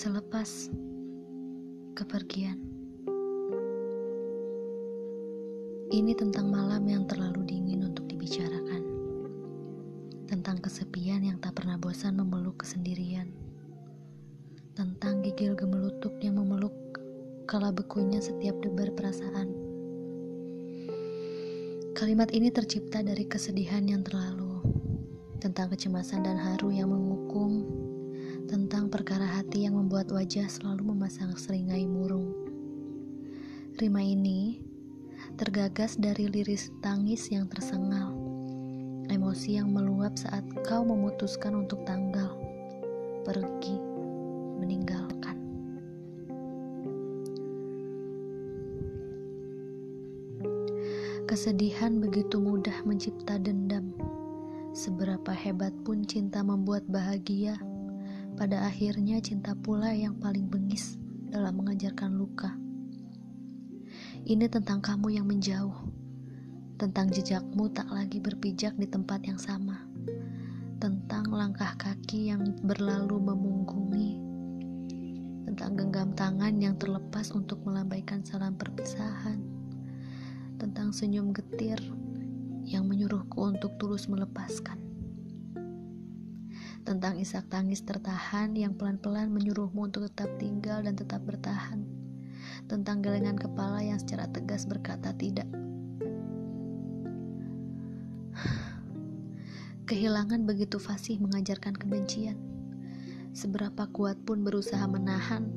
Selepas kepergian, ini tentang malam yang terlalu dingin untuk dibicarakan, tentang kesepian yang tak pernah bosan memeluk kesendirian, tentang gigil gemelutuk yang memeluk kala bekunya setiap debar perasaan. Kalimat ini tercipta dari kesedihan yang terlalu, tentang kecemasan dan haru yang mengukung membuat wajah selalu memasang seringai murung. Rima ini tergagas dari liris tangis yang tersengal, emosi yang meluap saat kau memutuskan untuk tanggal, pergi, meninggalkan. Kesedihan begitu mudah mencipta dendam. Seberapa hebat pun cinta membuat bahagia, pada akhirnya cinta pula yang paling bengis dalam mengajarkan luka. Ini tentang kamu yang menjauh, tentang jejakmu tak lagi berpijak di tempat yang sama, tentang langkah kaki yang berlalu memunggungi, tentang genggam tangan yang terlepas untuk melambaikan salam perpisahan, tentang senyum getir yang menyuruhku untuk tulus melepaskan tentang isak tangis tertahan yang pelan-pelan menyuruhmu untuk tetap tinggal dan tetap bertahan, tentang gelengan kepala yang secara tegas berkata tidak. Kehilangan begitu fasih mengajarkan kebencian. Seberapa kuat pun berusaha menahan,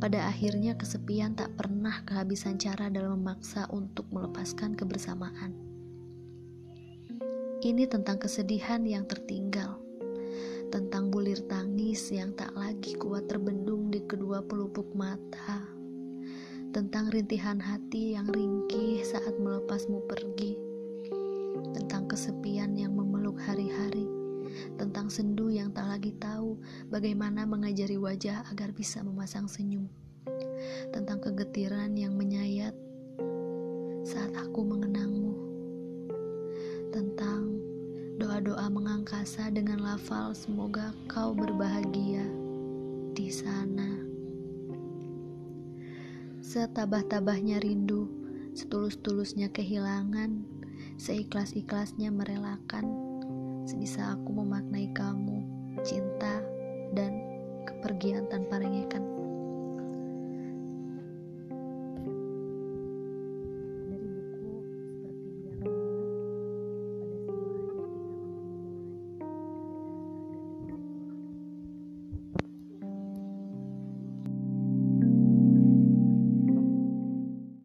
pada akhirnya kesepian tak pernah kehabisan cara dalam memaksa untuk melepaskan kebersamaan. Ini tentang kesedihan yang tertinggal tentang bulir tangis yang tak lagi kuat terbendung di kedua pelupuk mata, tentang rintihan hati yang ringkih saat melepasmu pergi, tentang kesepian yang memeluk hari-hari, tentang sendu yang tak lagi tahu bagaimana mengajari wajah agar bisa memasang senyum, tentang kegetiran yang menyayat saat aku mengenangmu, tentang doa-doa mengangkasa dengan lafal semoga kau berbahagia di sana. Setabah-tabahnya rindu, setulus-tulusnya kehilangan, seikhlas-ikhlasnya merelakan, sebisa aku memaknai kamu, cinta, dan kepergian tanpa rengekan.